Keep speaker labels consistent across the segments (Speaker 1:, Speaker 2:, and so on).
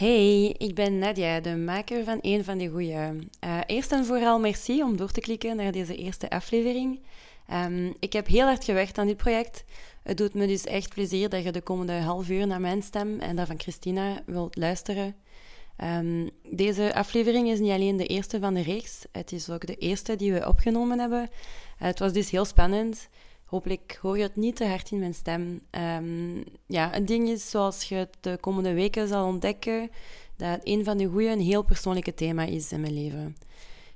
Speaker 1: Hey, ik ben Nadia, de maker van een van die goeie. Uh, eerst en vooral merci om door te klikken naar deze eerste aflevering. Um, ik heb heel hard gewerkt aan dit project. Het doet me dus echt plezier dat je de komende half uur naar mijn stem en dat van Christina wilt luisteren. Um, deze aflevering is niet alleen de eerste van de reeks, het is ook de eerste die we opgenomen hebben. Uh, het was dus heel spannend. Hopelijk hoor je het niet te hard in mijn stem. Um, ja, het ding is, zoals je het de komende weken zal ontdekken, dat een van de goede een heel persoonlijke thema is in mijn leven.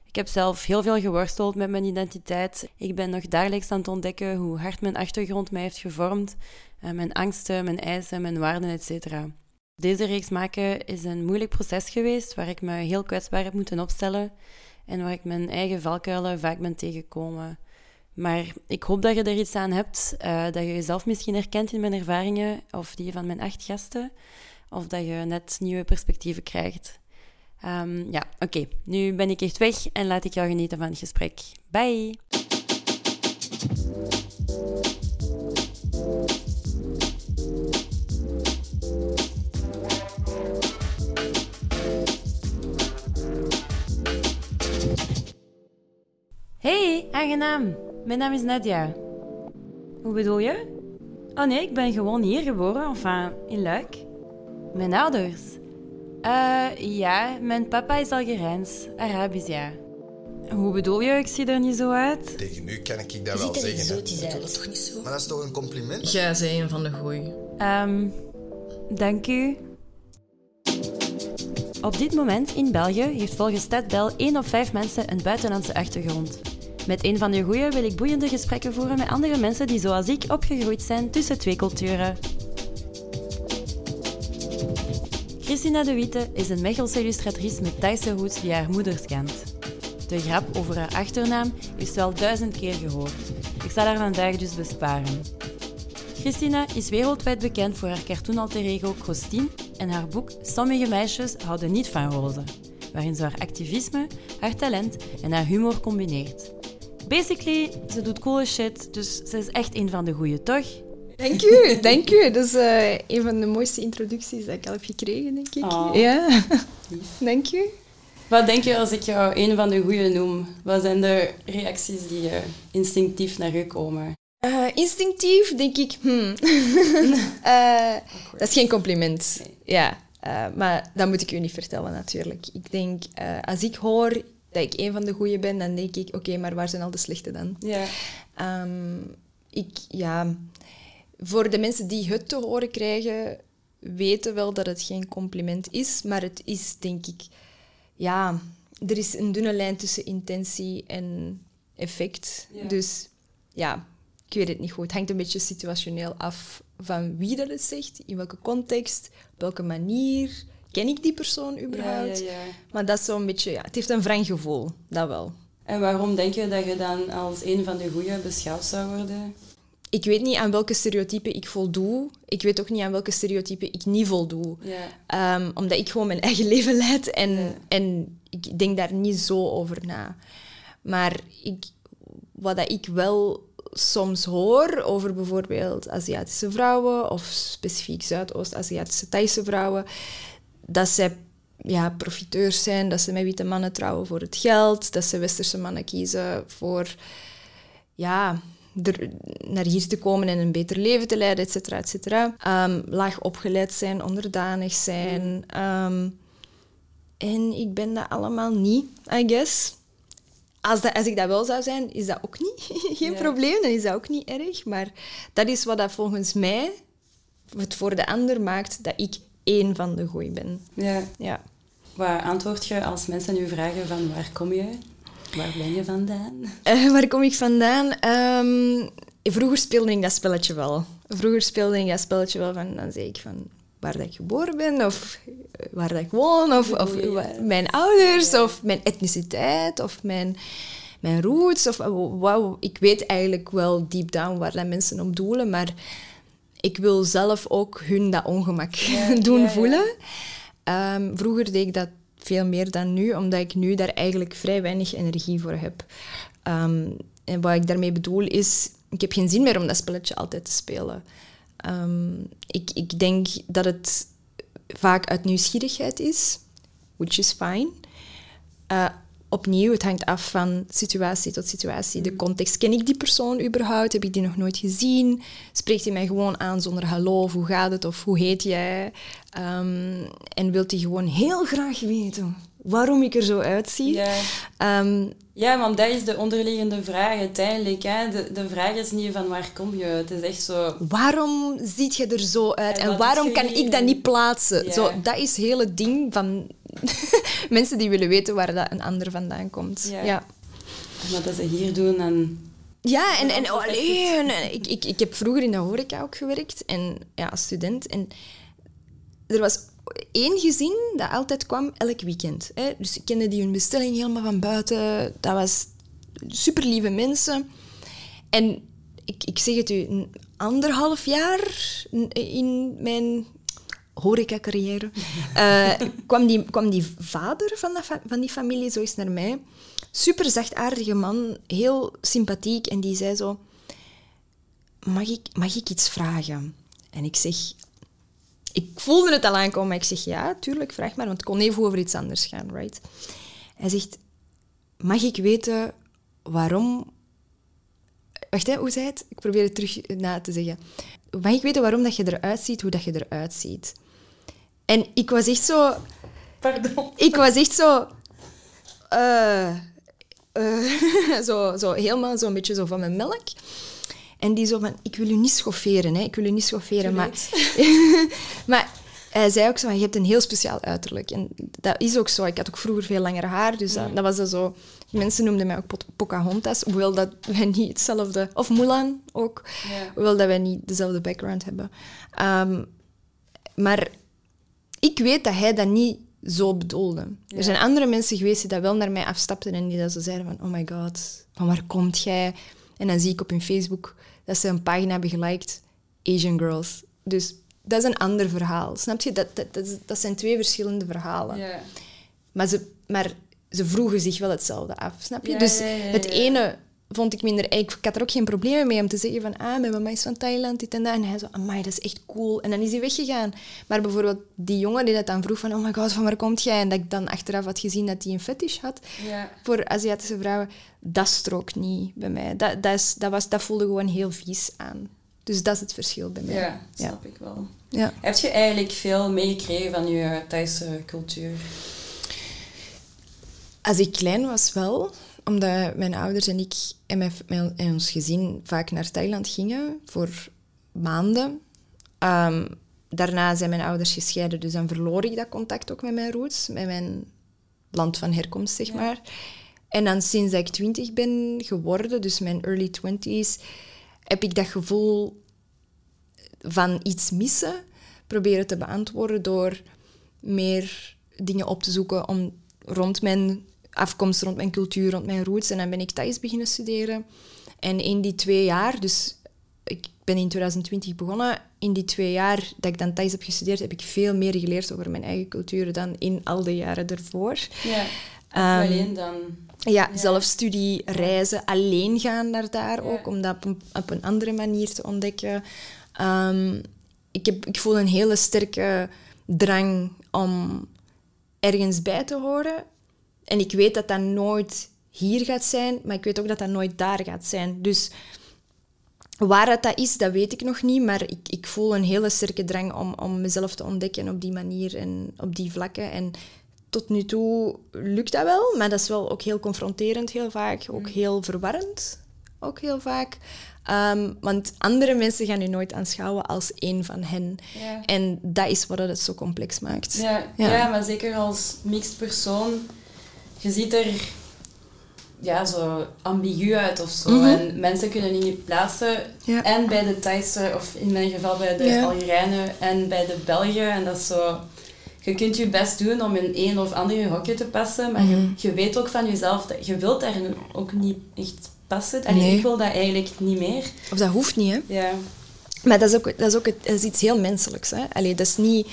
Speaker 1: Ik heb zelf heel veel geworsteld met mijn identiteit. Ik ben nog dagelijks aan het ontdekken hoe hard mijn achtergrond mij heeft gevormd, uh, mijn angsten, mijn eisen, mijn waarden, etc. Deze reeks maken is een moeilijk proces geweest waar ik me heel kwetsbaar heb moeten opstellen en waar ik mijn eigen valkuilen vaak ben tegengekomen. Maar ik hoop dat je er iets aan hebt, uh, dat je jezelf misschien herkent in mijn ervaringen of die van mijn acht gasten, of dat je net nieuwe perspectieven krijgt. Um, ja, oké. Nu ben ik echt weg en laat ik jou genieten van het gesprek. Bye! Hey, aangenaam. Mijn naam is Nadia. Hoe bedoel je? Oh nee, ik ben gewoon hier geboren, enfin, in Luik. Mijn ouders? Uh, ja, mijn papa is Algerijns, Arabisch, ja. Hoe bedoel je, ik zie er niet zo uit?
Speaker 2: Tegen nu kan ik dat wel zeggen.
Speaker 3: Zo, dat is toch niet zo?
Speaker 2: Maar dat is toch een compliment?
Speaker 3: Jij zei een van de goeie.
Speaker 1: Um, dank u. Op dit moment in België heeft volgens StatBel 1 op 5 mensen een buitenlandse achtergrond. Met een van de goeie wil ik boeiende gesprekken voeren met andere mensen die zoals ik opgegroeid zijn tussen twee culturen. Christina de Witte is een Mechelse illustratrice met Thaise roots die haar moeders kent. De grap over haar achternaam is wel duizend keer gehoord. Ik zal haar vandaag dus besparen. Christina is wereldwijd bekend voor haar ego Christine en haar boek Sommige meisjes houden niet van rozen, waarin ze haar activisme, haar talent en haar humor combineert. Basically, ze doet coole shit, dus ze is echt een van de goeie, toch?
Speaker 4: Dank u, dank u. Dat is uh, een van de mooiste introducties dat ik al heb gekregen, denk ik.
Speaker 1: Oh.
Speaker 4: Ja, dank u.
Speaker 1: Wat denk je als ik jou een van de goeie noem? Wat zijn de reacties die uh, instinctief naar je komen?
Speaker 4: Uh, instinctief denk ik, hmm. dat is geen compliment. Nee. Ja, maar dat moet ik u niet vertellen natuurlijk. Ik denk, als ik hoor dat ik een van de goeie ben, dan denk ik, oké, maar waar zijn al de slechte dan?
Speaker 1: Ja.
Speaker 4: Um, ik, ja, voor de mensen die het te horen krijgen, weten wel dat het geen compliment is, maar het is, denk ik, ja, er is een dunne lijn tussen intentie en effect.
Speaker 1: Ja.
Speaker 4: Dus ja, ik weet het niet goed. Het hangt een beetje situationeel af van wie dat het zegt, in welke context, op welke manier. Ken ik die persoon überhaupt?
Speaker 1: Ja, ja, ja.
Speaker 4: Maar dat is zo'n beetje, ja, het heeft een wrang gevoel, dat wel.
Speaker 1: En waarom denk je dat je dan als een van de goeie beschouwd zou worden?
Speaker 4: Ik weet niet aan welke stereotype ik voldoe. Ik weet ook niet aan welke stereotype ik niet voldoe.
Speaker 1: Ja.
Speaker 4: Um, omdat ik gewoon mijn eigen leven leid en, en ik denk daar niet zo over na. Maar ik, wat dat ik wel soms hoor over bijvoorbeeld Aziatische vrouwen of specifiek Zuidoost-Aziatische Thaise vrouwen, dat zij ja, profiteurs zijn, dat ze met witte mannen trouwen voor het geld, dat ze westerse mannen kiezen voor ja, er, naar hier te komen en een beter leven te leiden, et cetera, et cetera. Ehm, laag opgeleid zijn, onderdanig zijn. Ehm, en ik ben dat allemaal niet, I guess. Als, dat, als ik dat wel zou zijn, is dat ook niet geen
Speaker 1: Ja.
Speaker 4: probleem. Dan is dat ook niet erg. Maar dat is wat dat volgens mij het voor de ander maakt dat ik één van de goeie ben.
Speaker 1: Ja.
Speaker 4: Ja.
Speaker 1: Wat antwoord je als mensen nu vragen van waar kom je? Waar ben je vandaan?
Speaker 4: Eh, waar kom ik vandaan? Ehm, vroeger speelde ik dat spelletje wel. Vroeger speelde ik dat spelletje wel van, dan zei ik van waar dat ik geboren ben, of eh, waar dat ik woon, of, of
Speaker 1: ja.
Speaker 4: mijn ouders, of mijn etniciteit, of mijn, mijn roots. Of, wauw, ik weet eigenlijk wel deep down waar dat mensen op doelen, maar ik wil zelf ook hun dat ongemak
Speaker 1: Ja,
Speaker 4: doen
Speaker 1: ja,
Speaker 4: voelen. Ehm, vroeger deed ik dat veel meer dan nu, omdat ik nu daar eigenlijk vrij weinig energie voor heb. Ehm, en wat ik daarmee bedoel is, ik heb geen zin meer om dat spelletje altijd te spelen. Ehm, ik, ik denk dat het vaak uit nieuwsgierigheid is, which is fine. Uh, opnieuw, het hangt af van situatie tot situatie. De context. Ken ik die persoon überhaupt? Heb ik die nog nooit gezien? Spreekt hij mij gewoon aan zonder hallo of hoe gaat het of hoe heet jij? Um, en wilt hij gewoon heel graag weten waarom ik er zo uitzie?
Speaker 1: Ja. Um, ja, want dat is de onderliggende vraag uiteindelijk. Hè. De, de vraag is niet van waar kom je Het is echt zo...
Speaker 4: Waarom ziet je er zo uit? En, waarom kan ik dat niet plaatsen? Zo, dat is het hele ding van mensen die willen weten waar dat een ander vandaan komt. Ja. ja.
Speaker 1: wat ze hier doen en...
Speaker 4: Ja, en, en alleen, ik, ik, ik heb vroeger in de horeca ook gewerkt en, ja, als student. En er was één gezin dat altijd kwam elk weekend. Hè. Dus ik kende die hun bestelling helemaal van buiten. Dat was super lieve mensen. En ik, ik zeg het u, anderhalf jaar in mijn horeca-carrière, uh, kwam, die, kwam die vader van, dat, van die familie zo eens naar mij. Super zachtaardige man, heel sympathiek. En die zei zo, mag ik, mag ik iets vragen? En ik zeg, ik voelde het al aankomen, maar ik zeg, ja, tuurlijk, vraag maar. Want het kon even over iets anders gaan, right? Hij zegt, mag ik weten waarom... Wacht, hè, hoe zei het? Ik probeer het terug na te zeggen. Mag ik weten waarom dat je eruit ziet, hoe dat je eruit ziet? En ik was echt zo...
Speaker 1: Pardon.
Speaker 4: Ik was echt zo... Uh, zo, zo helemaal zo'n beetje zo van mijn melk. En die zo van, ik wil u niet schofferen, hè. Ik wil u niet schofferen, maar... maar hij zei ook zo, je hebt een heel speciaal uiterlijk. En dat is ook zo. Ik had ook vroeger veel langer haar, dus dat, was dat zo... Mensen noemden mij ook Pocahontas, hoewel dat wij niet hetzelfde... Of Mulan ook, ja. hoewel dat wij niet dezelfde background hebben. Um, maar ik weet dat hij dat niet zo bedoelde. Er zijn andere mensen geweest die dat wel naar mij afstapten en die dat zo zeiden van, oh my god, van waar komt jij? En dan zie ik op hun Facebook dat ze een pagina hebben geliked, Asian Girls. Dus dat is een ander verhaal. Snap je? Dat, dat, dat, dat zijn twee verschillende verhalen. Maar, ze, maar ze vroegen zich wel hetzelfde af, snap je? dus het ene vond ik minder... Ik had er ook geen problemen mee om te zeggen van... Ah, mijn mama is van Thailand, dit en dat. En hij zo, amai, dat is echt cool. En dan is hij weggegaan. Maar bijvoorbeeld die jongen die dat dan vroeg van... Oh my god, van waar komt jij? En dat ik dan achteraf had gezien dat hij een fetish had voor Aziatische vrouwen. Dat strookt niet bij mij. Dat, dat, is, dat, was, dat voelde gewoon heel vies aan. Dus dat is het verschil bij mij.
Speaker 1: Ja, snap ik wel. Ja. Heb je eigenlijk veel meegekregen van je Thaise cultuur?
Speaker 4: Als ik klein was wel omdat mijn ouders en ik en, mijn, en ons gezin vaak naar Thailand gingen voor maanden. Um, daarna zijn mijn ouders gescheiden, dus dan verloor ik dat contact ook met mijn roots, met mijn land van herkomst, zeg maar. En dan sinds dat ik twintig ben geworden, dus mijn early twenties, heb ik dat gevoel van iets missen proberen te beantwoorden door meer dingen op te zoeken om rond mijn afkomst, rond mijn cultuur, rond mijn roots. En dan ben ik Thais beginnen studeren. En in die twee jaar, dus ik ben in 2020 begonnen, in die twee jaar dat ik dan Thais heb gestudeerd, heb ik veel meer geleerd over mijn eigen cultuur dan in al de jaren ervoor.
Speaker 1: Ja, um, alleen dan...
Speaker 4: Ja, zelfstudie, reizen, alleen gaan naar daar ook, om dat op een, op een, andere manier te ontdekken. Um, ik, heb, ik voel een hele sterke drang om ergens bij te horen en ik weet dat dat nooit hier gaat zijn, maar ik weet ook dat dat nooit daar gaat zijn. Dus waar dat, dat is, dat weet ik nog niet, maar ik, ik voel een hele sterke drang om, om mezelf te ontdekken op die manier en op die vlakken. En tot nu toe lukt dat wel, maar dat is wel ook heel confronterend heel vaak, ook heel verwarrend, ook heel vaak. Ehm, want andere mensen gaan je nooit aanschouwen als één van hen. En dat is wat het zo complex maakt.
Speaker 1: Ja, ja. ja maar zeker als mixed persoon je ziet er ja, zo ambigu uit of zo. Mhm. En mensen kunnen niet plaatsen. En bij de Thaise, of in mijn geval bij de. Algerijnen en bij de Belgen. En dat is zo... Je kunt je best doen om in een of andere hokje te passen, maar je, mhm. je, weet ook van jezelf dat je wilt daar ook niet echt passen. En ik wil dat eigenlijk niet meer.
Speaker 4: Of dat hoeft niet, hè?
Speaker 1: Ja.
Speaker 4: Maar dat is ook, dat is ook het, is iets heel menselijks, hè? Allee, dat is niet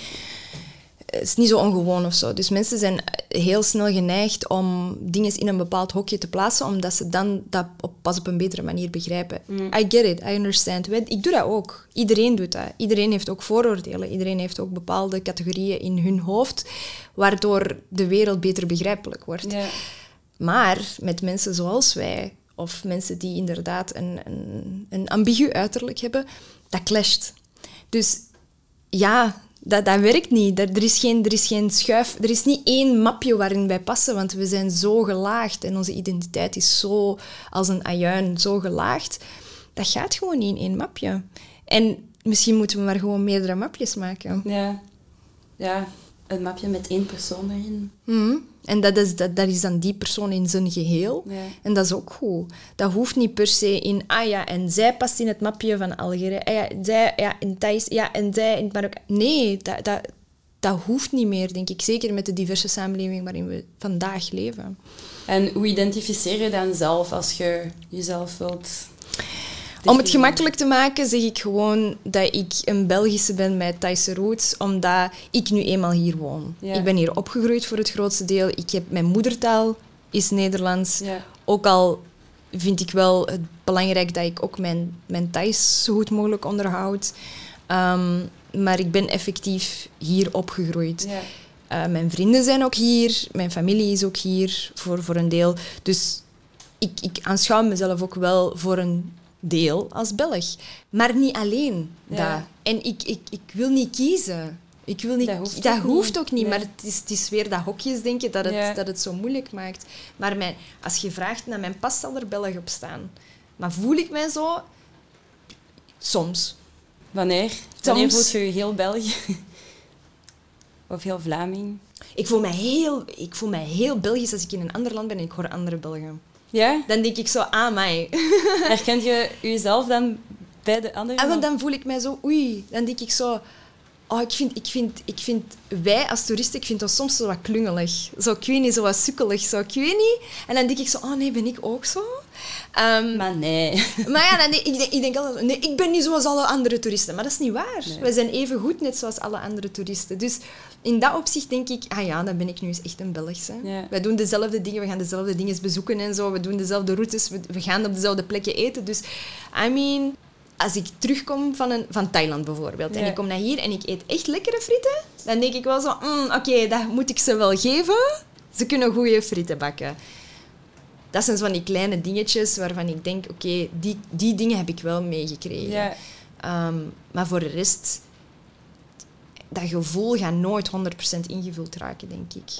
Speaker 4: is niet zo ongewoon of zo. Dus mensen zijn heel snel geneigd om dingen in een bepaald hokje te plaatsen, omdat ze dan dat op, pas op een betere manier begrijpen. I get it, I understand. Ik doe dat ook. Iedereen doet dat. Iedereen heeft ook vooroordelen. Iedereen heeft ook bepaalde categorieën in hun hoofd, waardoor de wereld beter begrijpelijk wordt. Maar met mensen zoals wij, of mensen die inderdaad een, een, een ambigu uiterlijk hebben, dat clasht. Dus ja, dat, dat werkt niet. Er, er, is geen, er is geen schuif, er is niet één mapje waarin wij passen, want we zijn zo gelaagd en onze identiteit is zo als een ajuin, zo gelaagd. Dat gaat gewoon niet in één mapje. En misschien moeten we maar gewoon meerdere mapjes maken.
Speaker 1: Ja. Ja, een mapje met één persoon erin.
Speaker 4: Mhm. En dat is, dat, dat is dan die persoon in zijn geheel.
Speaker 1: Ja.
Speaker 4: En dat is ook goed. Dat hoeft niet per se in, ah ja, en zij past in het mapje van Algerije. Ah ja, zij, ja, in Thijs, ja, en zij in het. Nee, dat, dat, dat hoeft niet meer, denk ik. Zeker met de diverse samenleving waarin we vandaag leven.
Speaker 1: En hoe identificeer je dan zelf als je jezelf wilt...
Speaker 4: Om het gemakkelijk te maken, zeg ik gewoon dat ik een Belgische ben met Thaise roots, omdat ik nu eenmaal hier woon.
Speaker 1: Ja.
Speaker 4: Ik ben hier opgegroeid voor het grootste deel. Ik heb, mijn moedertaal is Nederlands.
Speaker 1: Ja.
Speaker 4: Ook al vind ik wel het belangrijk dat ik ook mijn, mijn Thais zo goed mogelijk onderhoud. Ehm, maar ik ben effectief hier opgegroeid.
Speaker 1: Ja.
Speaker 4: Eh, mijn vrienden zijn ook hier, mijn familie is ook hier voor, voor een deel. Dus ik, ik aanschouw mezelf ook wel voor een deel als Belg. Maar niet alleen
Speaker 1: Ja.
Speaker 4: dat. En ik, ik, ik wil niet kiezen. Ik wil niet,
Speaker 1: Dat hoeft
Speaker 4: dat
Speaker 1: ook
Speaker 4: hoeft
Speaker 1: niet.
Speaker 4: ook niet,
Speaker 1: Nee.
Speaker 4: maar het is, het is weer dat hokjesdenken dat het,
Speaker 1: Ja.
Speaker 4: dat het zo moeilijk maakt. Maar mijn, als je vraagt naar mijn pas, zal er Belg op staan. Maar voel ik mij zo? Soms.
Speaker 1: Wanneer? Wanneer
Speaker 4: Soms-
Speaker 1: voelt je je heel België? Of heel Vlaming?
Speaker 4: Ik voel, mij heel, ik voel mij heel Belgisch als ik in een ander land ben en ik hoor andere Belgen.
Speaker 1: Ja?
Speaker 4: Dan denk ik zo, ah, mij.
Speaker 1: Herkent je jezelf dan bij de anderen?
Speaker 4: En want dan voel ik mij zo, oei. Dan denk ik zo, oh, ik vind, ik vind, ik vind wij als toeristen, ik vind dat soms zo wat klungelig. Zo, ik weet niet, zo wat sukkelig. Zo, ik weet niet. En dan denk ik zo, oh nee, ben ik ook zo? Ehm,
Speaker 1: Maar nee.
Speaker 4: maar ja, denk, ik, denk, ik denk altijd, nee, ik ben niet zoals alle andere toeristen. Maar dat is niet waar.
Speaker 1: Nee.
Speaker 4: Wij zijn even goed net zoals alle andere toeristen. Dus in dat opzicht denk ik, ah ja, dan ben ik nu eens echt een Belgische.
Speaker 1: Ja.
Speaker 4: Wij doen dezelfde dingen, we gaan dezelfde dingen bezoeken en zo. We doen dezelfde routes, we, we gaan op dezelfde plekken eten. Dus, I mean, als ik terugkom van, een, van Thailand bijvoorbeeld en
Speaker 1: Ja.
Speaker 4: ik kom naar hier en ik eet echt lekkere frieten, dan denk ik wel zo, mm, oké, dat moet ik ze wel geven. Ze kunnen goede frieten bakken. Dat zijn zo van die kleine dingetjes waarvan ik denk, oké, die, die dingen heb ik wel meegekregen.
Speaker 1: Ja.
Speaker 4: Ehm, maar voor de rest, dat gevoel gaat nooit 100% ingevuld raken, denk ik.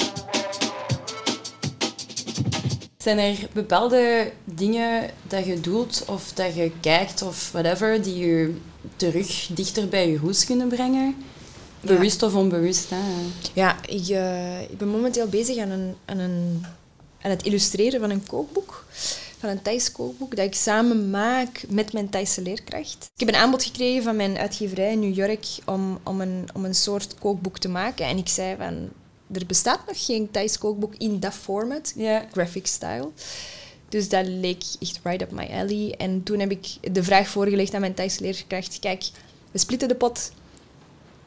Speaker 1: Zijn er bepaalde dingen dat je doet of dat je kijkt of whatever die je terug dichter bij je hoes kunnen brengen? Bewust of onbewust, hè?
Speaker 4: Ja, ik, eh, ik ben momenteel bezig aan, een, aan, een, aan het illustreren van een kookboek. Van een Thais kookboek dat ik samen maak met mijn Thaise leerkracht. Ik heb een aanbod gekregen van mijn uitgeverij in New York om, om, een, om een soort kookboek te maken. En ik zei van, er bestaat nog geen Thais kookboek in dat format, graphic style. Dus dat leek echt right up my alley. En toen heb ik de vraag voorgelegd aan mijn Thaise leerkracht. Kijk, we splitten de pot.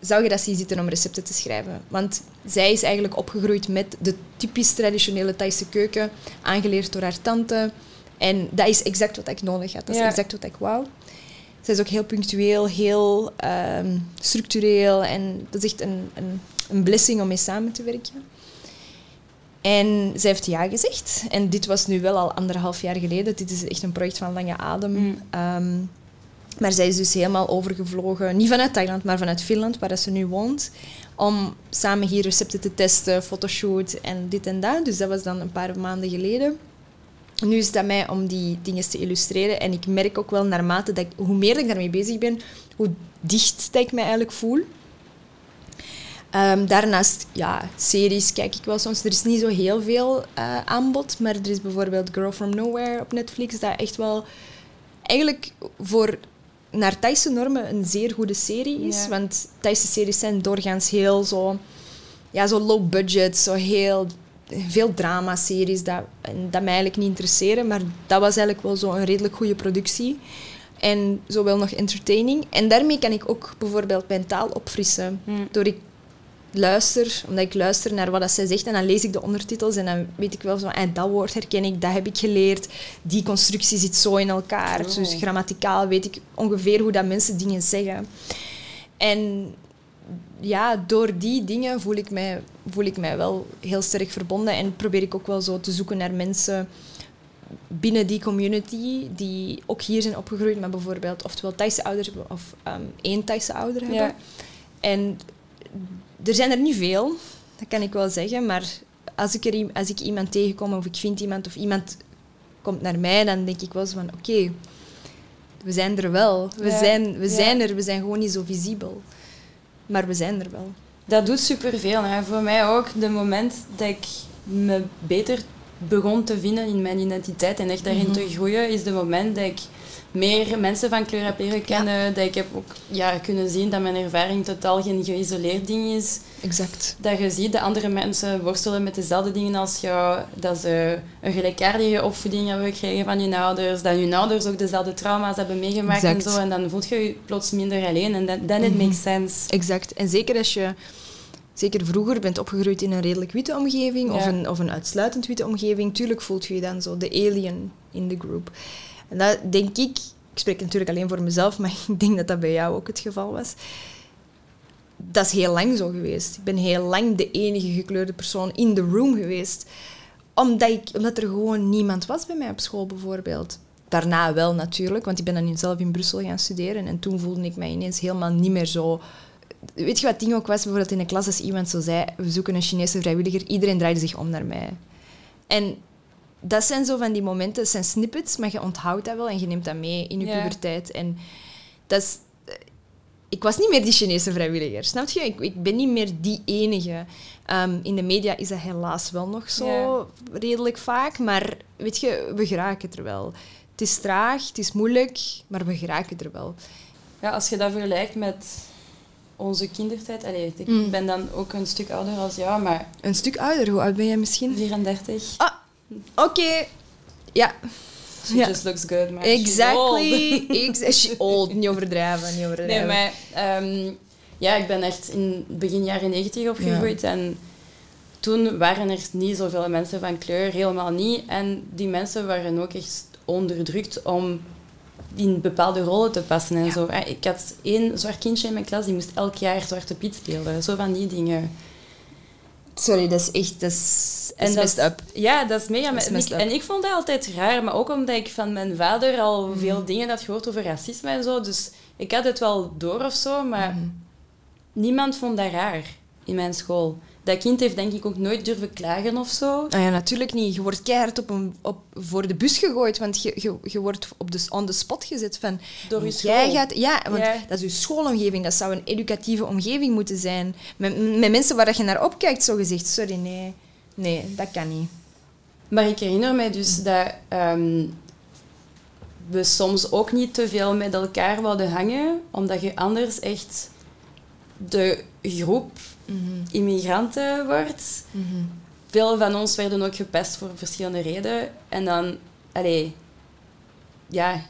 Speaker 4: Zou je dat zien zitten om recepten te schrijven? Want zij is eigenlijk opgegroeid met de typisch traditionele Thaise keuken, aangeleerd door haar tante. En dat is exact wat ik nodig had. Dat is
Speaker 1: Ja.
Speaker 4: exact wat ik wou. Zij is ook heel punctueel, heel ehm, structureel. En dat is echt een, een, een blessing om mee samen te werken. En zij heeft ja gezegd. En dit was nu wel al anderhalf jaar geleden. Dit is echt een project van lange adem.
Speaker 1: Mm.
Speaker 4: Ehm, maar zij is dus helemaal overgevlogen, niet vanuit Thailand, maar vanuit Finland, waar ze nu woont, om samen hier recepten te testen, fotoshoot en dit en dat. Dus dat was dan een paar maanden geleden. Nu is het aan mij om die dingen te illustreren. En ik merk ook wel naarmate dat ik, hoe meer ik daarmee bezig ben, hoe dicht ik mij eigenlijk voel. Ehm, daarnaast, ja, series kijk ik wel soms. Er is niet zo heel veel eh, aanbod, maar er is bijvoorbeeld Girl From Nowhere op Netflix, dat echt wel eigenlijk voor naar Thaise normen een zeer goede serie is.
Speaker 1: Ja.
Speaker 4: Want Thaise series zijn doorgaans heel zo, ja, zo low budget, zo heel veel drama-series dat, dat mij eigenlijk niet interesseren. Maar dat was eigenlijk wel zo een redelijk goede productie. En zo wel nog entertaining. En daarmee kan ik ook bijvoorbeeld mijn taal opfrissen.
Speaker 1: Mm.
Speaker 4: Door ik luister, omdat ik luister naar wat dat zij zegt en dan lees ik de ondertitels en dan weet ik wel zo, en dat woord herken ik, dat heb ik geleerd, die constructie zit zo in elkaar.
Speaker 1: Oh.
Speaker 4: Dus grammaticaal weet ik ongeveer hoe dat mensen dingen zeggen. En ja, door die dingen voel ik, mij, voel ik mij wel heel sterk verbonden en probeer ik ook wel zo te zoeken naar mensen binnen die community die ook hier zijn opgegroeid met bijvoorbeeld oftewel Thaise ouders hebben of ehm, één Thaise ouder hebben.
Speaker 1: Ja.
Speaker 4: En er zijn er niet veel, dat kan ik wel zeggen, maar als ik, er, als ik iemand tegenkom of ik vind iemand of iemand komt naar mij, dan denk ik wel zo van oké, we zijn er wel. We,
Speaker 1: Ja.
Speaker 4: zijn, we
Speaker 1: Ja.
Speaker 4: zijn er, we zijn gewoon niet zo visibel. Maar we zijn er wel.
Speaker 1: Dat doet superveel. Hè. Voor mij ook, de moment dat ik me beter begon te vinden in mijn identiteit en echt daarin te groeien, is de moment dat ik meer mensen van kleur heb leren kennen. Dat ik heb ook ja, kunnen zien dat mijn ervaring totaal geen geïsoleerd ding is.
Speaker 4: Exact.
Speaker 1: Dat je ziet dat andere mensen worstelen met dezelfde dingen als jou. Dat ze een gelijkaardige opvoeding hebben gekregen van hun ouders. Dat hun ouders ook dezelfde trauma's hebben meegemaakt en
Speaker 4: Exact.
Speaker 1: zo. En dan voel je je plots minder alleen. En then it makes sense.
Speaker 4: Exact. En zeker als je zeker vroeger bent opgegroeid in een redelijk witte omgeving of, een, of een uitsluitend witte omgeving, tuurlijk voelt je je dan zo de alien in de groep. En dat denk ik, ik spreek natuurlijk alleen voor mezelf, maar ik denk dat dat bij jou ook het geval was. Dat is heel lang zo geweest. Ik ben heel lang de enige gekleurde persoon in de room geweest. Omdat, ik, omdat er gewoon niemand was bij mij op school, bijvoorbeeld. Daarna wel natuurlijk, want ik ben dan zelf in Brussel gaan studeren. En toen voelde ik mij ineens helemaal niet meer zo Weet je wat ding ook was? Bijvoorbeeld in de klas als iemand zo zei, we zoeken een Chinese vrijwilliger, iedereen draaide zich om naar mij. En dat zijn zo van die momenten, dat zijn snippets, maar je onthoudt dat wel en je neemt dat mee in je
Speaker 1: Ja.
Speaker 4: puberteit. En dat is... Ik was niet meer die Chinese vrijwilliger, snap je? Ik, ik ben niet meer die enige. Ehm, in de media is dat helaas wel nog zo
Speaker 1: Ja.
Speaker 4: redelijk vaak, maar weet je, we geraken er wel. Het is traag, het is moeilijk, maar we geraken er wel.
Speaker 1: Ja, als je dat vergelijkt met onze kindertijd. Allee, ik
Speaker 4: Mm.
Speaker 1: ben dan ook een stuk ouder als jou, maar
Speaker 4: Een stuk ouder, hoe oud ben jij misschien?
Speaker 1: 34.
Speaker 4: Oké. Ja,
Speaker 1: She
Speaker 4: Ja.
Speaker 1: just looks good, she's
Speaker 4: exactly.
Speaker 1: old.
Speaker 4: Ex she old. Niet overdrijven, niet overdrijven.
Speaker 1: Nee, maar ehm, ja, ik ben echt in begin jaren 90 opgegroeid en toen waren er niet zoveel mensen van kleur, helemaal niet. En die mensen waren ook echt onderdrukt om in bepaalde rollen te passen en zo. Eh, Ik had één zwart kindje in mijn klas, die moest elk jaar Zwarte Piet spelen. Zo van die dingen.
Speaker 4: Sorry, dat is echt... Dat is, dat is
Speaker 1: dat
Speaker 4: messed up.
Speaker 1: Ja, dat is mega...
Speaker 4: Dat is
Speaker 1: en,
Speaker 4: messed
Speaker 1: ik,
Speaker 4: up.
Speaker 1: en ik vond dat altijd raar, maar ook omdat ik van mijn vader al
Speaker 4: Mhm.
Speaker 1: veel dingen had gehoord over racisme en zo. Dus ik had het wel door of zo, maar
Speaker 4: Mhm.
Speaker 1: niemand vond dat raar in mijn school. Dat kind heeft denk ik ook nooit durven klagen of zo.
Speaker 4: Nou ja, natuurlijk niet. Je wordt keihard op een, op, voor de bus gegooid, want je, je, je wordt op de, on the spot gezet van...
Speaker 1: Door je school.
Speaker 4: gaat, ja, want
Speaker 1: Ja.
Speaker 4: dat is je schoolomgeving. Dat zou een educatieve omgeving moeten zijn. Met, met mensen waar dat je naar opkijkt, zo gezegd. Sorry, nee. Nee, dat kan niet.
Speaker 1: Maar ik herinner mij dus dat ehm, we soms ook niet te veel met elkaar wilden hangen, omdat je anders echt de groep immigranten wordt. Veel van ons werden ook gepest voor verschillende redenen. En dan, allee, ja,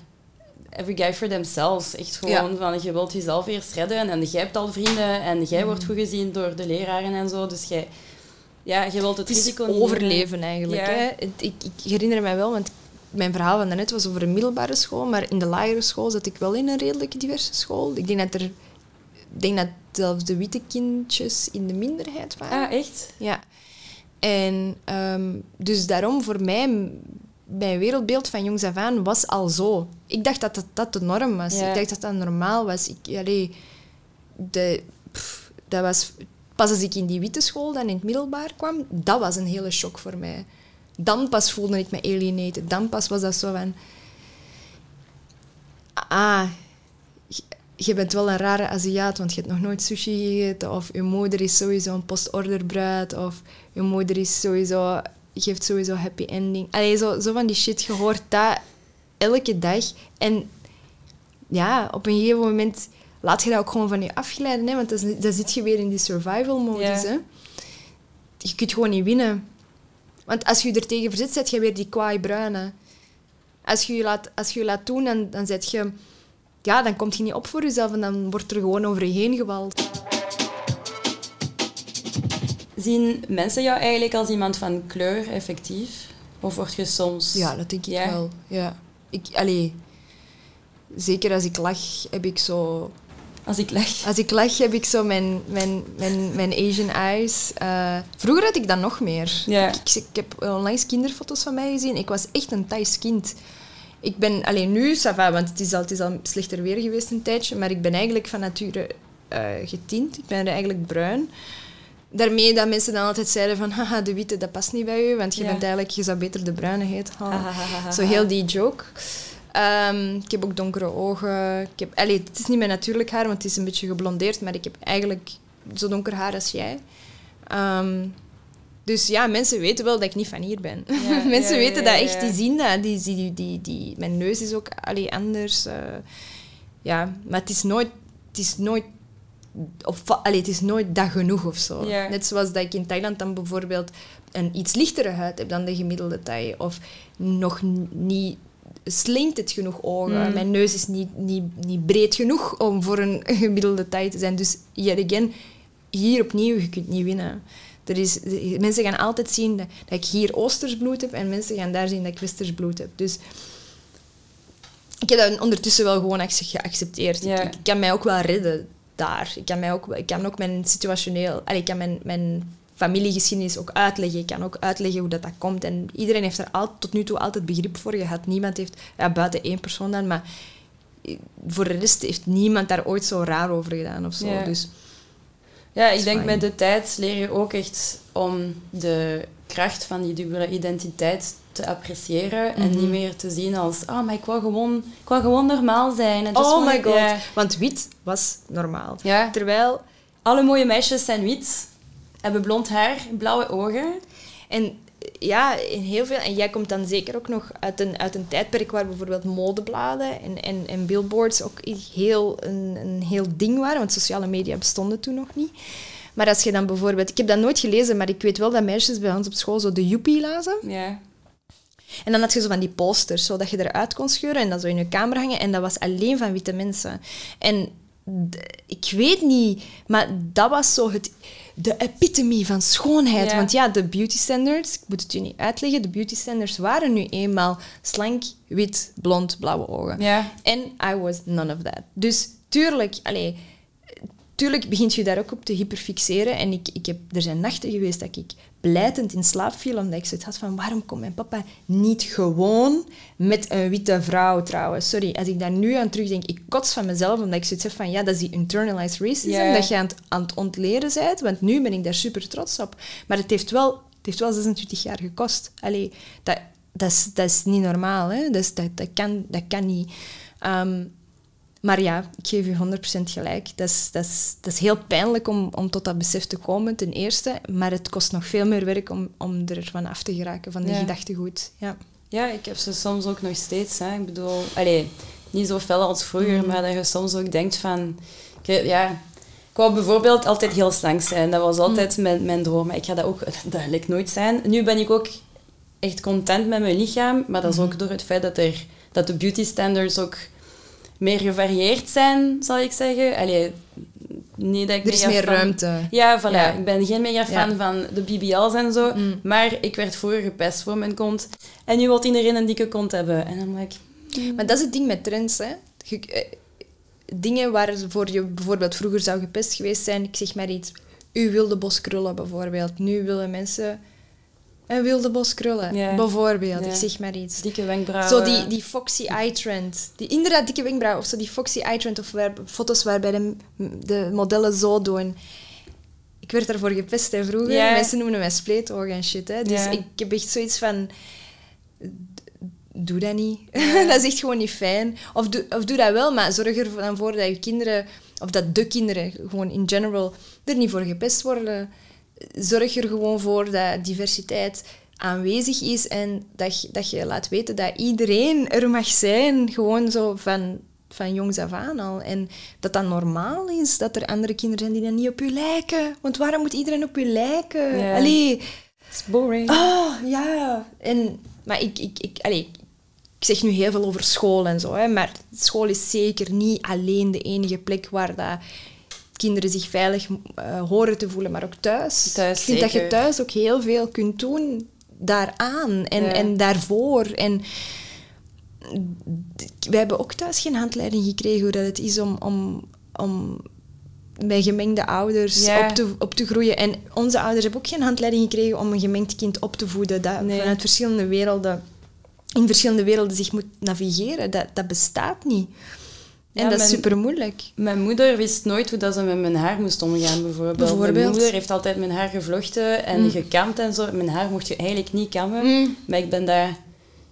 Speaker 1: every guy for themselves. Echt gewoon van, je wilt jezelf eerst redden en jij hebt al vrienden en jij wordt goed gezien door de leraren en zo. Dus jij, ja, je wilt het,
Speaker 4: Het is
Speaker 1: risico niet
Speaker 4: overleven eigenlijk.
Speaker 1: Ja.
Speaker 4: Hè? Ik, ik herinner me wel, want mijn verhaal van daarnet was over een middelbare school, maar in de lagere school zat ik wel in een redelijk diverse school. Ik denk dat er, denk dat zelfs de witte kindjes in de minderheid waren.
Speaker 1: Ah, echt?
Speaker 4: Ja. En um, dus daarom voor mij, mijn wereldbeeld van jongs af aan was al zo. Ik dacht dat dat, dat de norm was.
Speaker 1: Ja.
Speaker 4: Ik dacht dat dat normaal was. Ik, allee, de, pff, dat was pas als ik in die witte school dan in het middelbaar kwam, dat was een hele shock voor mij. Dan pas voelde ik me alienated. Dan pas was dat zo van... Ah, je- bent wel een rare Aziat, want je hebt nog nooit sushi gegeten. Of je moeder is sowieso een postorderbruid. Of je moeder is sowieso, geeft sowieso happy ending. Allee, zo, zo van die shit. Je hoort dat elke dag. En ja, op een gegeven moment laat je dat ook gewoon van je afglijden. Hè? Want dan, dan zit je weer in die survival-modus.
Speaker 1: Ja.
Speaker 4: Hè? Je kunt gewoon niet winnen. Want als je je er tegen verzet, zet je weer die kwaai bruine. Als je je laat, als je je laat doen, dan, dan zet je... Ja, dan kom je niet op voor jezelf en dan wordt er gewoon over je heen gewald.
Speaker 1: zien mensen jou eigenlijk als iemand van kleur, effectief? Of word je soms...
Speaker 4: Ja, dat denk ik
Speaker 1: Ja?
Speaker 4: wel. Ja. Ik, allee, zeker als ik lach, heb ik zo...
Speaker 1: Als ik lach.
Speaker 4: Als ik lach, heb ik zo mijn, mijn, mijn, mijn Asian eyes. Eh, vroeger had ik dat nog meer.
Speaker 1: Ja.
Speaker 4: Ik, ik, ik heb onlangs kinderfoto's van mij gezien. Ik was echt een Thais kind. Ik ben alleen nu, ça va, want het is, al, het is al slechter weer geweest een tijdje, maar ik ben eigenlijk van nature eh, getint. Ik ben eigenlijk bruin. Daarmee dat mensen dan altijd zeiden van, haha, de witte, dat past niet bij u, want je
Speaker 1: Ja.
Speaker 4: bent eigenlijk, je zou beter de bruine heten. Ha.
Speaker 1: Ahahaha.
Speaker 4: Zo heel die joke. Ehm, ik heb ook donkere ogen. Ik heb, allee, het is niet mijn natuurlijk haar, want het is een beetje geblondeerd, maar ik heb eigenlijk zo donker haar als jij. Ehm, dus ja, mensen weten wel dat ik niet van hier ben.
Speaker 1: Ja,
Speaker 4: mensen
Speaker 1: ja,
Speaker 4: weten dat echt, die zien dat. Die, die, die, die, mijn neus is ook allee, anders. eh. ja, maar het is nooit... Het is nooit of, allee, het is nooit dat genoeg of zo. Net zoals dat ik in Thailand dan bijvoorbeeld een iets lichtere huid heb dan de gemiddelde Thai. Of nog niet slinkt het genoeg ogen.
Speaker 1: Mm.
Speaker 4: Mijn neus is niet, niet, niet breed genoeg om voor een gemiddelde Thai te zijn. Dus yet again, hier opnieuw, je kunt niet winnen. Er is, mensen gaan altijd zien dat, dat ik hier Oosters bloed heb en mensen gaan daar zien dat ik Westers bloed heb. Dus ik heb dat ondertussen wel gewoon ac- geaccepteerd.
Speaker 1: Ja.
Speaker 4: Ik, ik kan mij ook wel redden daar. Ik kan, mij ook, ik kan ook mijn situationeel... allee, ik kan mijn, mijn familiegeschiedenis ook uitleggen. Ik kan ook uitleggen hoe dat, dat komt. En iedereen heeft er al, tot nu toe altijd begrip voor gehad. Niemand heeft... Ja, buiten één persoon dan, maar... Voor de rest heeft niemand daar ooit zo raar over gedaan of zo.
Speaker 1: Ja.
Speaker 4: Dus
Speaker 1: Ja, ik denk
Speaker 4: fijn.
Speaker 1: met de tijd leer je ook echt om de kracht van die dubbele identiteit te appreciëren en
Speaker 4: Mhm.
Speaker 1: niet meer te zien als oh, maar ik wou gewoon, ik wou gewoon normaal zijn.
Speaker 4: Oh my god.
Speaker 1: Ja.
Speaker 4: Want wit was normaal.
Speaker 1: Ja.
Speaker 4: Terwijl...
Speaker 1: Alle mooie meisjes zijn wit, hebben blond haar, blauwe ogen.
Speaker 4: En ja, in heel veel... En jij komt dan zeker ook nog uit een, uit een tijdperk waar bijvoorbeeld modebladen en, en, en billboards ook heel, een, een heel ding waren. Want sociale media bestonden toen nog niet. Maar als je dan bijvoorbeeld... Ik heb dat nooit gelezen, maar ik weet wel dat meisjes bij ons op school zo de Joepie lazen.
Speaker 1: Ja.
Speaker 4: En dan had je zo van die posters, zodat je eruit kon scheuren en dat zo in je kamer hangen. En dat was alleen van witte mensen. En ik weet niet, maar dat was zo het, de epitome van schoonheid.
Speaker 1: Ja.
Speaker 4: Want ja, de beauty standards, ik moet het je niet uitleggen, de beauty standards waren nu eenmaal slank, wit, blond, blauwe ogen.
Speaker 1: Ja.
Speaker 4: En I was none of that. Dus tuurlijk, allee, tuurlijk begint je daar ook op te hyperfixeren. En ik, ik heb, er zijn nachten geweest dat ik blijtend in slaap viel, omdat ik zoiets had van, waarom komt mijn papa niet gewoon met een witte vrouw trouwen? Sorry, als ik daar nu aan terugdenk, ik kots van mezelf, omdat ik zoiets heb van, ja, dat is die internalized racism, dat je aan het, aan het ontleren bent, want nu ben ik daar super trots op. Maar het heeft wel, het heeft wel 26 jaar gekost. Allee, dat, dat, is, dat is niet normaal, hè? Dat, is, dat, dat, kan, dat kan niet. Ehm, maar ja, ik geef u 100% gelijk. Dat is, dat is, dat is heel pijnlijk om, om tot dat besef te komen, ten eerste. Maar het kost nog veel meer werk om, om er van af te geraken, van die
Speaker 1: Ja.
Speaker 4: gedachtegoed. Ja.
Speaker 1: ja, ik heb ze soms ook nog steeds. Hè. Ik bedoel, allee, niet zo fel als vroeger,
Speaker 4: Mm.
Speaker 1: maar dat je soms ook denkt van... ik- ja, ik wou bijvoorbeeld altijd heel slank zijn. Dat was altijd mijn, mijn droom. Maar ik ga dat ook duidelijk nooit zijn. Nu ben ik ook echt content met mijn lichaam. Maar dat is ook door het feit dat, er, dat de beauty standards ook meer gevarieerd zijn, zal ik zeggen. Allee, niet dat ik
Speaker 4: Er is meer
Speaker 1: fan-
Speaker 4: ruimte.
Speaker 1: Ja, voilà.
Speaker 4: Ja.
Speaker 1: Ik ben geen mega fan
Speaker 4: Ja.
Speaker 1: van de BBL's en zo.
Speaker 4: Mm.
Speaker 1: Maar ik werd vroeger gepest voor mijn kont. En nu wil iedereen een dikke kont hebben. En dan like,
Speaker 4: Maar dat is het ding met trends. Hè. Je- eh, dingen waarvoor je bijvoorbeeld vroeger zou gepest geweest zijn, ik zeg maar iets, u wilde bos krullen bijvoorbeeld. Nu willen mensen een wilde bos krullen,
Speaker 1: Ja.
Speaker 4: bijvoorbeeld.
Speaker 1: Ja.
Speaker 4: Ik zeg maar iets.
Speaker 1: dikke wenkbrauwen.
Speaker 4: Zo die, die foxy eye trend. Die inderdaad dikke wenkbrauw. Of zo die foxy eye trend. Of waar, foto's waarbij de, de modellen zo doen. Ik werd daarvoor gepest hè, vroeger.
Speaker 1: Ja.
Speaker 4: Mensen noemen mij spleetogen en shit. Hè. Dus ik heb echt zoiets van... Doe dat niet. dat is echt gewoon niet fijn. Of doe, of doe dat wel, maar zorg er dan voor dat je kinderen... Of dat de kinderen, gewoon in general, er niet voor gepest worden. Zorg er gewoon voor dat diversiteit aanwezig is en dat je, dat je laat weten dat iedereen er mag zijn. Gewoon zo van, van jongs af aan al. En dat dat normaal is, dat er andere kinderen zijn die dan niet op u lijken. Want waarom moet iedereen op u lijken?
Speaker 1: Ja.
Speaker 4: Allee,
Speaker 1: It's boring.
Speaker 4: Oh, ja. En, maar ik, ik, ik, allee, ik zeg nu heel veel over school en zo, hè, maar school is zeker niet alleen de enige plek waar dat kinderen zich veilig eh, horen te voelen, maar ook thuis.
Speaker 1: Thuis,
Speaker 4: ik vind dat je thuis ook heel veel kunt doen daaraan en,
Speaker 1: Ja.
Speaker 4: en daarvoor. En wij hebben ook thuis geen handleiding gekregen hoe dat het is om, om, om bij gemengde ouders
Speaker 1: Ja.
Speaker 4: op, te, op te groeien. En onze ouders hebben ook geen handleiding gekregen om een gemengd kind op te voeden. Dat
Speaker 1: Nee.
Speaker 4: vanuit verschillende werelden, in verschillende werelden zich moet navigeren. Dat, dat bestaat niet. En
Speaker 1: Ja,
Speaker 4: dat is super moeilijk.
Speaker 1: Mijn moeder wist nooit hoe dat ze met mijn haar moest omgaan, bijvoorbeeld.
Speaker 4: Bijvoorbeeld.
Speaker 1: Mijn moeder heeft altijd mijn haar gevlochten en gekamd en zo. Mijn haar mocht je eigenlijk niet kammen.
Speaker 4: Mm.
Speaker 1: Maar ik ben daar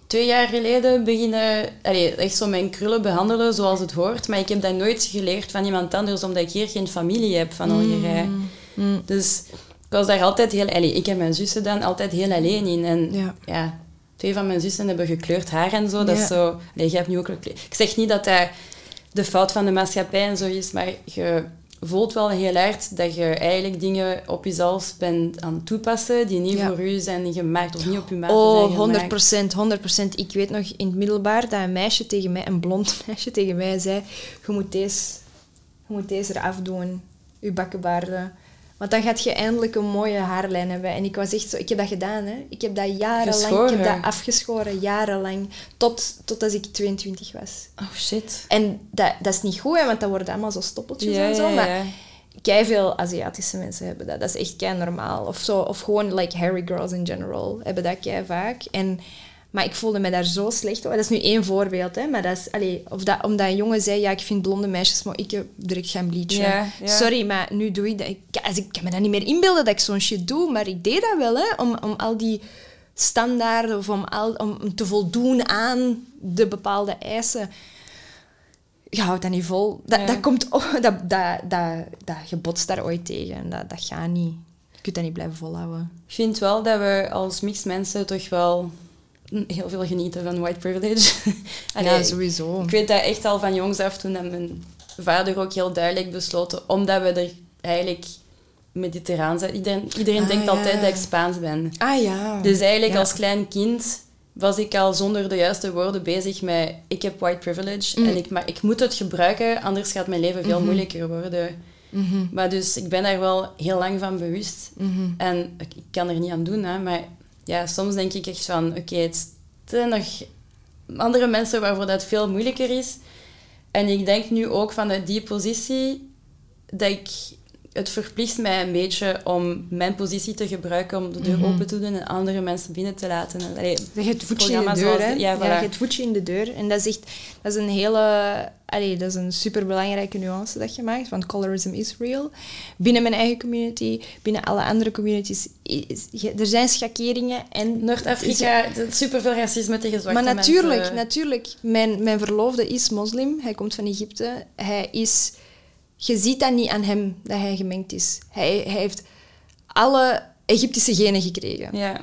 Speaker 1: twee jaar geleden beginnen... Allee, echt zo mijn krullen behandelen zoals het hoort. Maar ik heb dat nooit geleerd van iemand anders, omdat ik hier geen familie heb van Algerije.
Speaker 4: Mm.
Speaker 1: Dus ik was daar altijd heel... Allee, ik en mijn zussen dan altijd heel alleen in. En
Speaker 4: Ja.
Speaker 1: ja, twee van mijn zussen hebben gekleurd haar en zo. Dat
Speaker 4: Ja.
Speaker 1: is zo... Allee, jij hebt nu ook... gekleurd- Ik zeg niet dat dat de fout van de maatschappij en zo is, maar je voelt wel heel hard dat je eigenlijk dingen op jezelf bent aan het toepassen die niet
Speaker 4: Ja.
Speaker 1: voor u zijn gemaakt of niet op je maat zijn
Speaker 4: Oh,
Speaker 1: gemaakt.
Speaker 4: 100 procent, 100 procent. Ik weet nog in het middelbaar dat een meisje tegen mij, een blond meisje tegen mij zei: Je moet deze, je moet deze eraf doen, je bakkenbaarden. Want dan gaat je eindelijk een mooie haarlijn hebben. En ik was echt zo, ik heb dat gedaan, hè. Ik heb dat jarenlang, ik heb dat afgeschoren, jarenlang. Tot, tot als ik 22 was.
Speaker 1: Oh shit.
Speaker 4: En dat, dat is niet goed, hè, want dat worden allemaal zo stoppeltjes
Speaker 1: Ja,
Speaker 4: en zo. Maar
Speaker 1: ja.
Speaker 4: Kei veel Aziatische mensen hebben dat. Dat is echt kei normaal. Of, zo, of gewoon like hairy girls in general hebben dat kei vaak. En, maar ik voelde me daar zo slecht over. Dat is nu één voorbeeld, hè. Maar dat is, allee, of dat, omdat een jongen zei, ja, ik vind blonde meisjes, maar ik direct gaan bleachen.
Speaker 1: Ja, ja.
Speaker 4: Sorry, maar nu doe ik dat. Ik, als ik kan me dat niet meer inbeelden dat ik zo'n shit doe, maar ik deed dat wel, hè. Om, om al die standaarden of om, al, om te voldoen aan de bepaalde eisen je houdt dat niet vol. Dat,
Speaker 1: Ja.
Speaker 4: dat komt... Oh, dat, dat, dat, dat, je botst daar ooit tegen. En dat, dat gaat niet. Je kunt dat niet blijven volhouden.
Speaker 1: Ik vind wel dat we als mixed mensen toch wel heel veel genieten van white privilege.
Speaker 4: Ja, sowieso.
Speaker 1: Ik weet dat echt al van jongs af, toen dat mijn vader ook heel duidelijk besloten, omdat we er eigenlijk mediterraan zijn. Iedereen, iedereen
Speaker 4: Ah,
Speaker 1: denkt
Speaker 4: ja.
Speaker 1: altijd dat ik Spaans ben.
Speaker 4: Ah ja.
Speaker 1: Dus eigenlijk
Speaker 4: Ja.
Speaker 1: als klein kind was ik al zonder de juiste woorden bezig met ik heb white privilege
Speaker 4: Mm.
Speaker 1: en ik, maar ik moet het gebruiken, anders gaat mijn leven veel moeilijker worden.
Speaker 4: Mhm,
Speaker 1: Maar dus ik ben daar wel heel lang van bewust.
Speaker 4: mhm.
Speaker 1: En ik ik kan er niet aan doen, hè, maar ja, soms denk ik echt van, oké, het zijn nog andere mensen waarvoor dat veel moeilijker is. En ik denk nu ook vanuit die positie dat ik het verplicht mij een beetje om mijn positie te gebruiken om de deur
Speaker 4: Mhm.
Speaker 1: open te doen en andere mensen binnen te laten. En, allee,
Speaker 4: je het voetje in de deur, hè? Ja,
Speaker 1: ja,
Speaker 4: je hebt voetje in de deur. En dat is echt... Dat is een hele... Allee, dat is een superbelangrijke nuance dat je maakt. Want colorism is real. Binnen mijn eigen community, binnen alle andere communities. Is, er zijn schakeringen en...
Speaker 1: Noord-Afrika, superveel racisme tegen zwarte
Speaker 4: Maar natuurlijk,
Speaker 1: mensen.
Speaker 4: natuurlijk. Mijn, mijn verloofde is moslim. Hij komt van Egypte. Hij is... Je ziet dat niet aan hem, dat hij gemengd is. Hij, hij heeft alle Egyptische genen gekregen.
Speaker 1: Ja.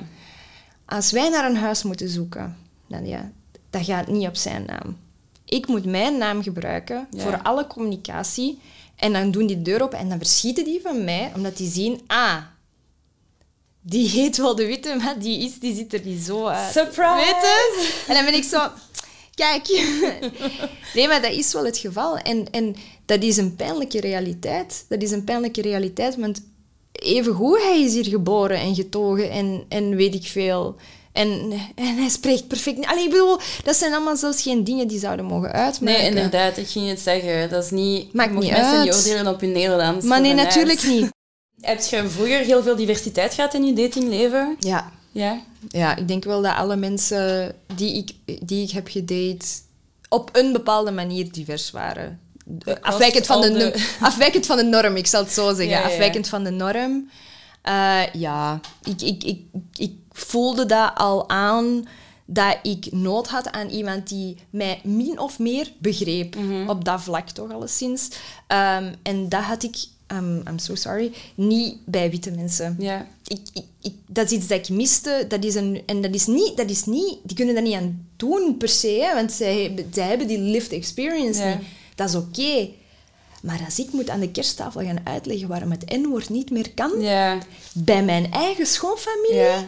Speaker 4: Als wij naar een huis moeten zoeken, dan ja, dat gaat niet op zijn naam. Ik moet mijn naam gebruiken
Speaker 1: Ja.
Speaker 4: voor alle communicatie. En dan doen die de deur open en dan verschieten die van mij, omdat die zien... Ah, die heet wel de Witte, maar die, is, die ziet er niet zo uit.
Speaker 1: Surprise!
Speaker 4: En dan ben ik zo... Kijk. Nee, maar dat is wel het geval. En, en dat is een pijnlijke realiteit. Dat is een pijnlijke realiteit, want evengoed, hij is hier geboren en getogen en, en weet ik veel. En, en hij spreekt perfect... Allee, ik bedoel, dat zijn allemaal zelfs geen dingen die zouden mogen uitmaken.
Speaker 1: Nee, inderdaad, ik ging het zeggen. Dat is niet...
Speaker 4: Maakt niet
Speaker 1: mensen
Speaker 4: uit.
Speaker 1: niet oordelen op hun Nederlands.
Speaker 4: Maar nee, natuurlijk niet.
Speaker 1: Heb je vroeger heel veel diversiteit gehad in je datingleven?
Speaker 4: Ja,
Speaker 1: Ja.
Speaker 4: Ja, ik denk wel dat alle mensen die ik, die ik heb gedate op een bepaalde manier divers waren. Afwijkend van de, afwijkend van de norm, ik zal het zo zeggen.
Speaker 1: Ja, ja, ja.
Speaker 4: Afwijkend van de norm. Eh, ja, ik, ik, ik, ik voelde dat al aan dat ik nood had aan iemand die mij min of meer begreep.
Speaker 1: Mhm.
Speaker 4: Op dat vlak toch alleszins. Ehm, en dat had ik, um, I'm so sorry, niet bij witte mensen
Speaker 1: Ja.
Speaker 4: ik, ik, ik- dat is iets dat ik miste. Dat is een, en dat is, niet, dat is niet... Die kunnen dat niet aan doen, per se. Hè, want zij, hebben- zij hebben die lived experience niet. Dat is oké. Maar als ik moet aan de kersttafel gaan uitleggen waarom het N-woord niet meer kan...
Speaker 1: Ja.
Speaker 4: Bij mijn eigen schoonfamilie,
Speaker 1: Ja.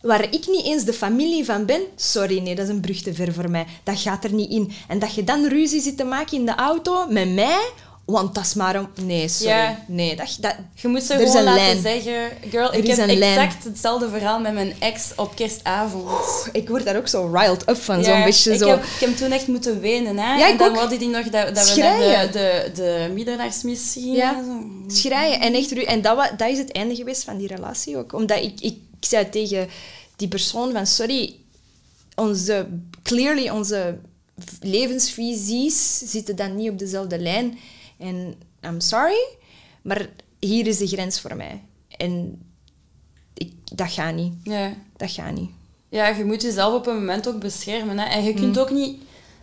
Speaker 4: waar ik niet eens de familie van ben... Sorry, nee, dat is een brug te ver voor mij. Dat gaat er niet in. En dat je dan ruzie zit te maken in de auto met mij Want dat is maar een... Nee, sorry.
Speaker 1: Ja.
Speaker 4: Nee, dat... dat
Speaker 1: Je moet ze
Speaker 4: Er
Speaker 1: gewoon laten
Speaker 4: lijn.
Speaker 1: zeggen... Girl,
Speaker 4: Er
Speaker 1: ik heb
Speaker 4: lijn.
Speaker 1: exact hetzelfde verhaal met mijn ex op kerstavond.
Speaker 4: ik word daar ook zo riled up van,
Speaker 1: Ja,
Speaker 4: zo'n beetje
Speaker 1: ik
Speaker 4: zo...
Speaker 1: Heb, ik heb toen echt moeten wenen. Hè?
Speaker 4: Ja,
Speaker 1: en
Speaker 4: ik
Speaker 1: dan
Speaker 4: ook.
Speaker 1: wilde die nog dat, dat we naar de, de, de middernachtsmissie gingen.
Speaker 4: Ja.
Speaker 1: Zo.
Speaker 4: Schreien en echt En dat, dat is het einde geweest van die relatie ook. Omdat ik, ik, ik zei tegen die persoon van... Sorry, onze, clearly onze levensvisies zitten dan niet op dezelfde lijn. En I'm sorry, maar hier is de grens voor mij. En ik, dat gaat niet.
Speaker 1: Ja.
Speaker 4: Dat gaat niet.
Speaker 1: ja, je moet jezelf op een moment ook beschermen. Hè? En je
Speaker 4: Mm.
Speaker 1: kunt ook niet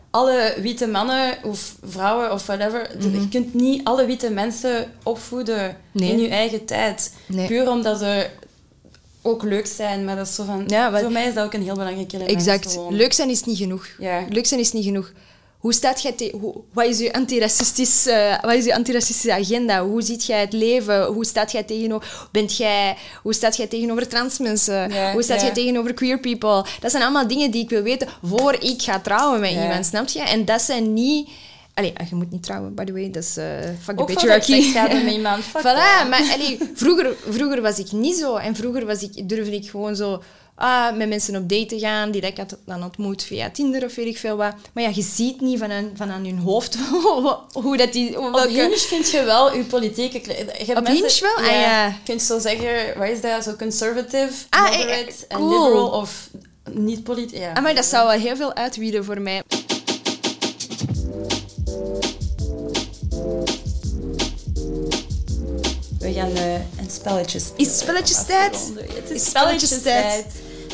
Speaker 1: alle witte mannen of vrouwen of whatever... Je kunt niet alle witte mensen opvoeden.
Speaker 4: Nee.
Speaker 1: in je eigen tijd.
Speaker 4: Nee.
Speaker 1: Puur omdat ze ook leuk zijn. Maar dat is zo van...
Speaker 4: Ja, wat-
Speaker 1: Voor mij is dat ook een heel belangrijk element.
Speaker 4: Exact.
Speaker 1: gewoon.
Speaker 4: Leuk zijn is niet genoeg.
Speaker 1: Ja.
Speaker 4: Leuk zijn is niet genoeg. Hoe staat jij te- hoe, wat, is je antiracistisch, eh, wat is je antiracistische agenda? Hoe ziet jij het leven? Hoe staat jij tegenover, bent jij, hoe staat jij tegenover trans mensen?
Speaker 1: Ja,
Speaker 4: hoe staat
Speaker 1: ja.
Speaker 4: jij tegenover queer people? Dat zijn allemaal dingen die ik wil weten voor ik ga trouwen met
Speaker 1: Ja.
Speaker 4: iemand, snap je? En dat zijn niet... Allee, ah, je moet niet trouwen, by the way. Dat is uh, fuck the
Speaker 1: Ook voor
Speaker 4: patriarchy.
Speaker 1: seks hebben met iemand. Fuck
Speaker 4: Voilà, maar allee, vroeger, vroeger was ik niet zo. En vroeger was ik, durfde ik gewoon zo ah, met mensen op date te gaan, die dat ik had dan ontmoet via Tinder of weet ik veel wat. Maar ja, je ziet niet van aan, van aan hun hoofd hoe dat die...
Speaker 1: Op
Speaker 4: welke-
Speaker 1: Hinge kun je wel je politieke... Je
Speaker 4: Op
Speaker 1: mensen-
Speaker 4: Hinge wel? Ah, ja.
Speaker 1: Je kunt zo zeggen, wat is dat? Zo conservative,
Speaker 4: Ah, eh,
Speaker 1: moderate
Speaker 4: eh,
Speaker 1: en
Speaker 4: cool.
Speaker 1: liberal of niet politiek. Ja.
Speaker 4: Ah, maar dat zou wel heel veel uitwieden voor mij.
Speaker 1: We gaan uh, een spelletjes
Speaker 4: Is
Speaker 1: afronden. Het
Speaker 4: Is
Speaker 1: is
Speaker 4: spelletjestijd.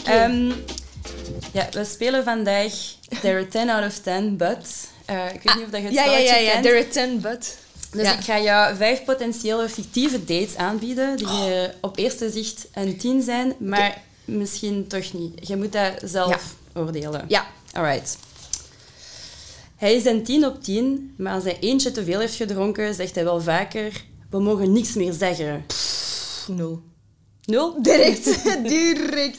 Speaker 1: Spelletjestijd. Ehm, ja, we spelen vandaag There are 10 out of 10, but... eh, ik weet niet of dat je het
Speaker 4: Ja, ja, ja,
Speaker 1: spelletje
Speaker 4: ja.
Speaker 1: kent.
Speaker 4: There are ten, but...
Speaker 1: Dus
Speaker 4: Ja.
Speaker 1: ik ga jou vijf potentiële fictieve dates aanbieden, die eh, op eerste zicht een tien zijn, maar misschien toch niet. Je moet dat zelf oordelen.
Speaker 4: Ja.
Speaker 1: Alright. Hij is een 10 op 10, maar als hij eentje te veel heeft gedronken, zegt hij wel vaker: We mogen niks meer zeggen.
Speaker 4: Pff, nul.
Speaker 1: Nul?
Speaker 4: Direct. Direct.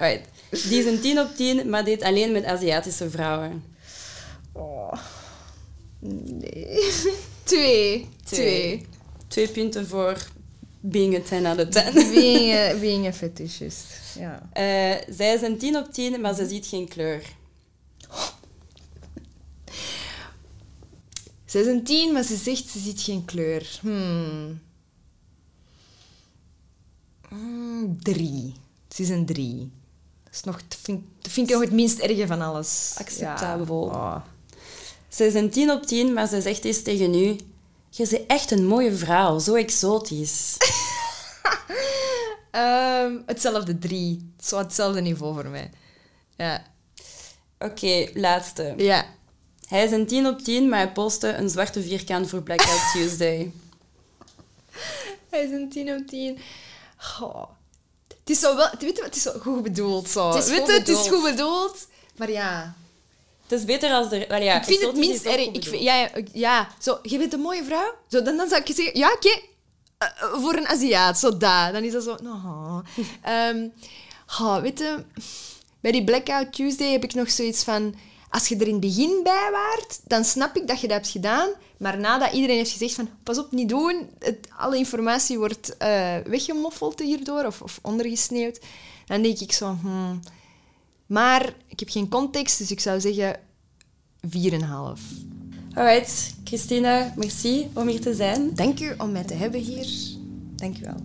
Speaker 1: Alright. Die is een 10 op 10, maar deed alleen met Aziatische vrouwen.
Speaker 4: Oh. Nee. Twee. Twee.
Speaker 1: Twee punten voor being a 10 out of 10.
Speaker 4: Being a, being a fetishist. Ja.
Speaker 1: Eh, zij is een 10 op 10, maar ze ziet geen kleur.
Speaker 4: Ze is een tien, maar ze zegt ze ziet geen kleur. Hmm. Hmm, drie. Ze is een drie. Is nog, dat, vind, dat vind ik nog het minst erge van alles.
Speaker 1: Acceptabel.
Speaker 4: Ja. Oh.
Speaker 1: Ze is een 10 op 10, maar ze zegt eens tegen u... Je bent echt een mooie vrouw, zo exotisch.
Speaker 4: Ehm, hetzelfde drie. Zo hetzelfde niveau voor mij. Ja.
Speaker 1: Oké, laatste.
Speaker 4: Ja.
Speaker 1: Hij is een 10 op 10, maar hij postte een zwarte vierkant voor Blackout Tuesday.
Speaker 4: Hij is een tien op tien. Goh. Het is zo wel... Weet je? Het is zo goed bedoeld. Zo.
Speaker 1: Het is
Speaker 4: weet
Speaker 1: goed
Speaker 4: je, het is
Speaker 1: bedoeld.
Speaker 4: goed bedoeld. Maar ja...
Speaker 1: Het is beter als er... wel ja,
Speaker 4: ik vind het
Speaker 1: exotisch
Speaker 4: minst
Speaker 1: is ook
Speaker 4: erg.
Speaker 1: goed
Speaker 4: Ik vind,
Speaker 1: bedoeld.
Speaker 4: ja, ja, zo, je bent een mooie vrouw. Zo, dan, dan zou ik je zeggen, ja, oké. eh, eh, voor een Aziat, zo daar. Dan is dat zo, nou. Ehm, goh, weet je, bij die Blackout Tuesday heb ik nog zoiets van... Als je er in het begin bij waart, dan snap ik dat je dat hebt gedaan. Maar nadat iedereen heeft gezegd van, pas op, niet doen. Het, alle informatie wordt eh, weggemoffeld hierdoor of, of ondergesneeuwd. Dan denk ik zo, hmm. Maar ik heb geen context, dus ik zou zeggen 4,5.
Speaker 1: Alright, Christina, merci om hier te zijn.
Speaker 4: Dank u om mij te hebben hier. Dank u wel.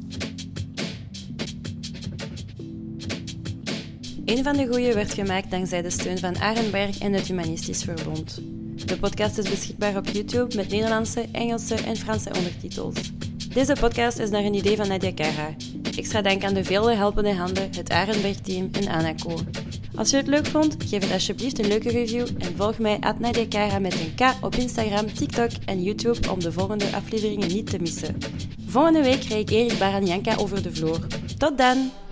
Speaker 1: Een van de goeie werd gemaakt dankzij de steun van Arenberg en het Humanistisch Verbond. De podcast is beschikbaar op YouTube met Nederlandse, Engelse en Franse ondertitels. Deze podcast is naar een idee van Nadia Kara. Extra dank aan de vele helpende handen, het Arenberg-team en Anaco. Als je het leuk vond, geef het alsjeblieft een leuke review en volg mij at Nadia met een K op Instagram, TikTok en YouTube om de volgende afleveringen niet te missen. Volgende week krijg ik Erik Baranjanka over de vloer. Tot dan!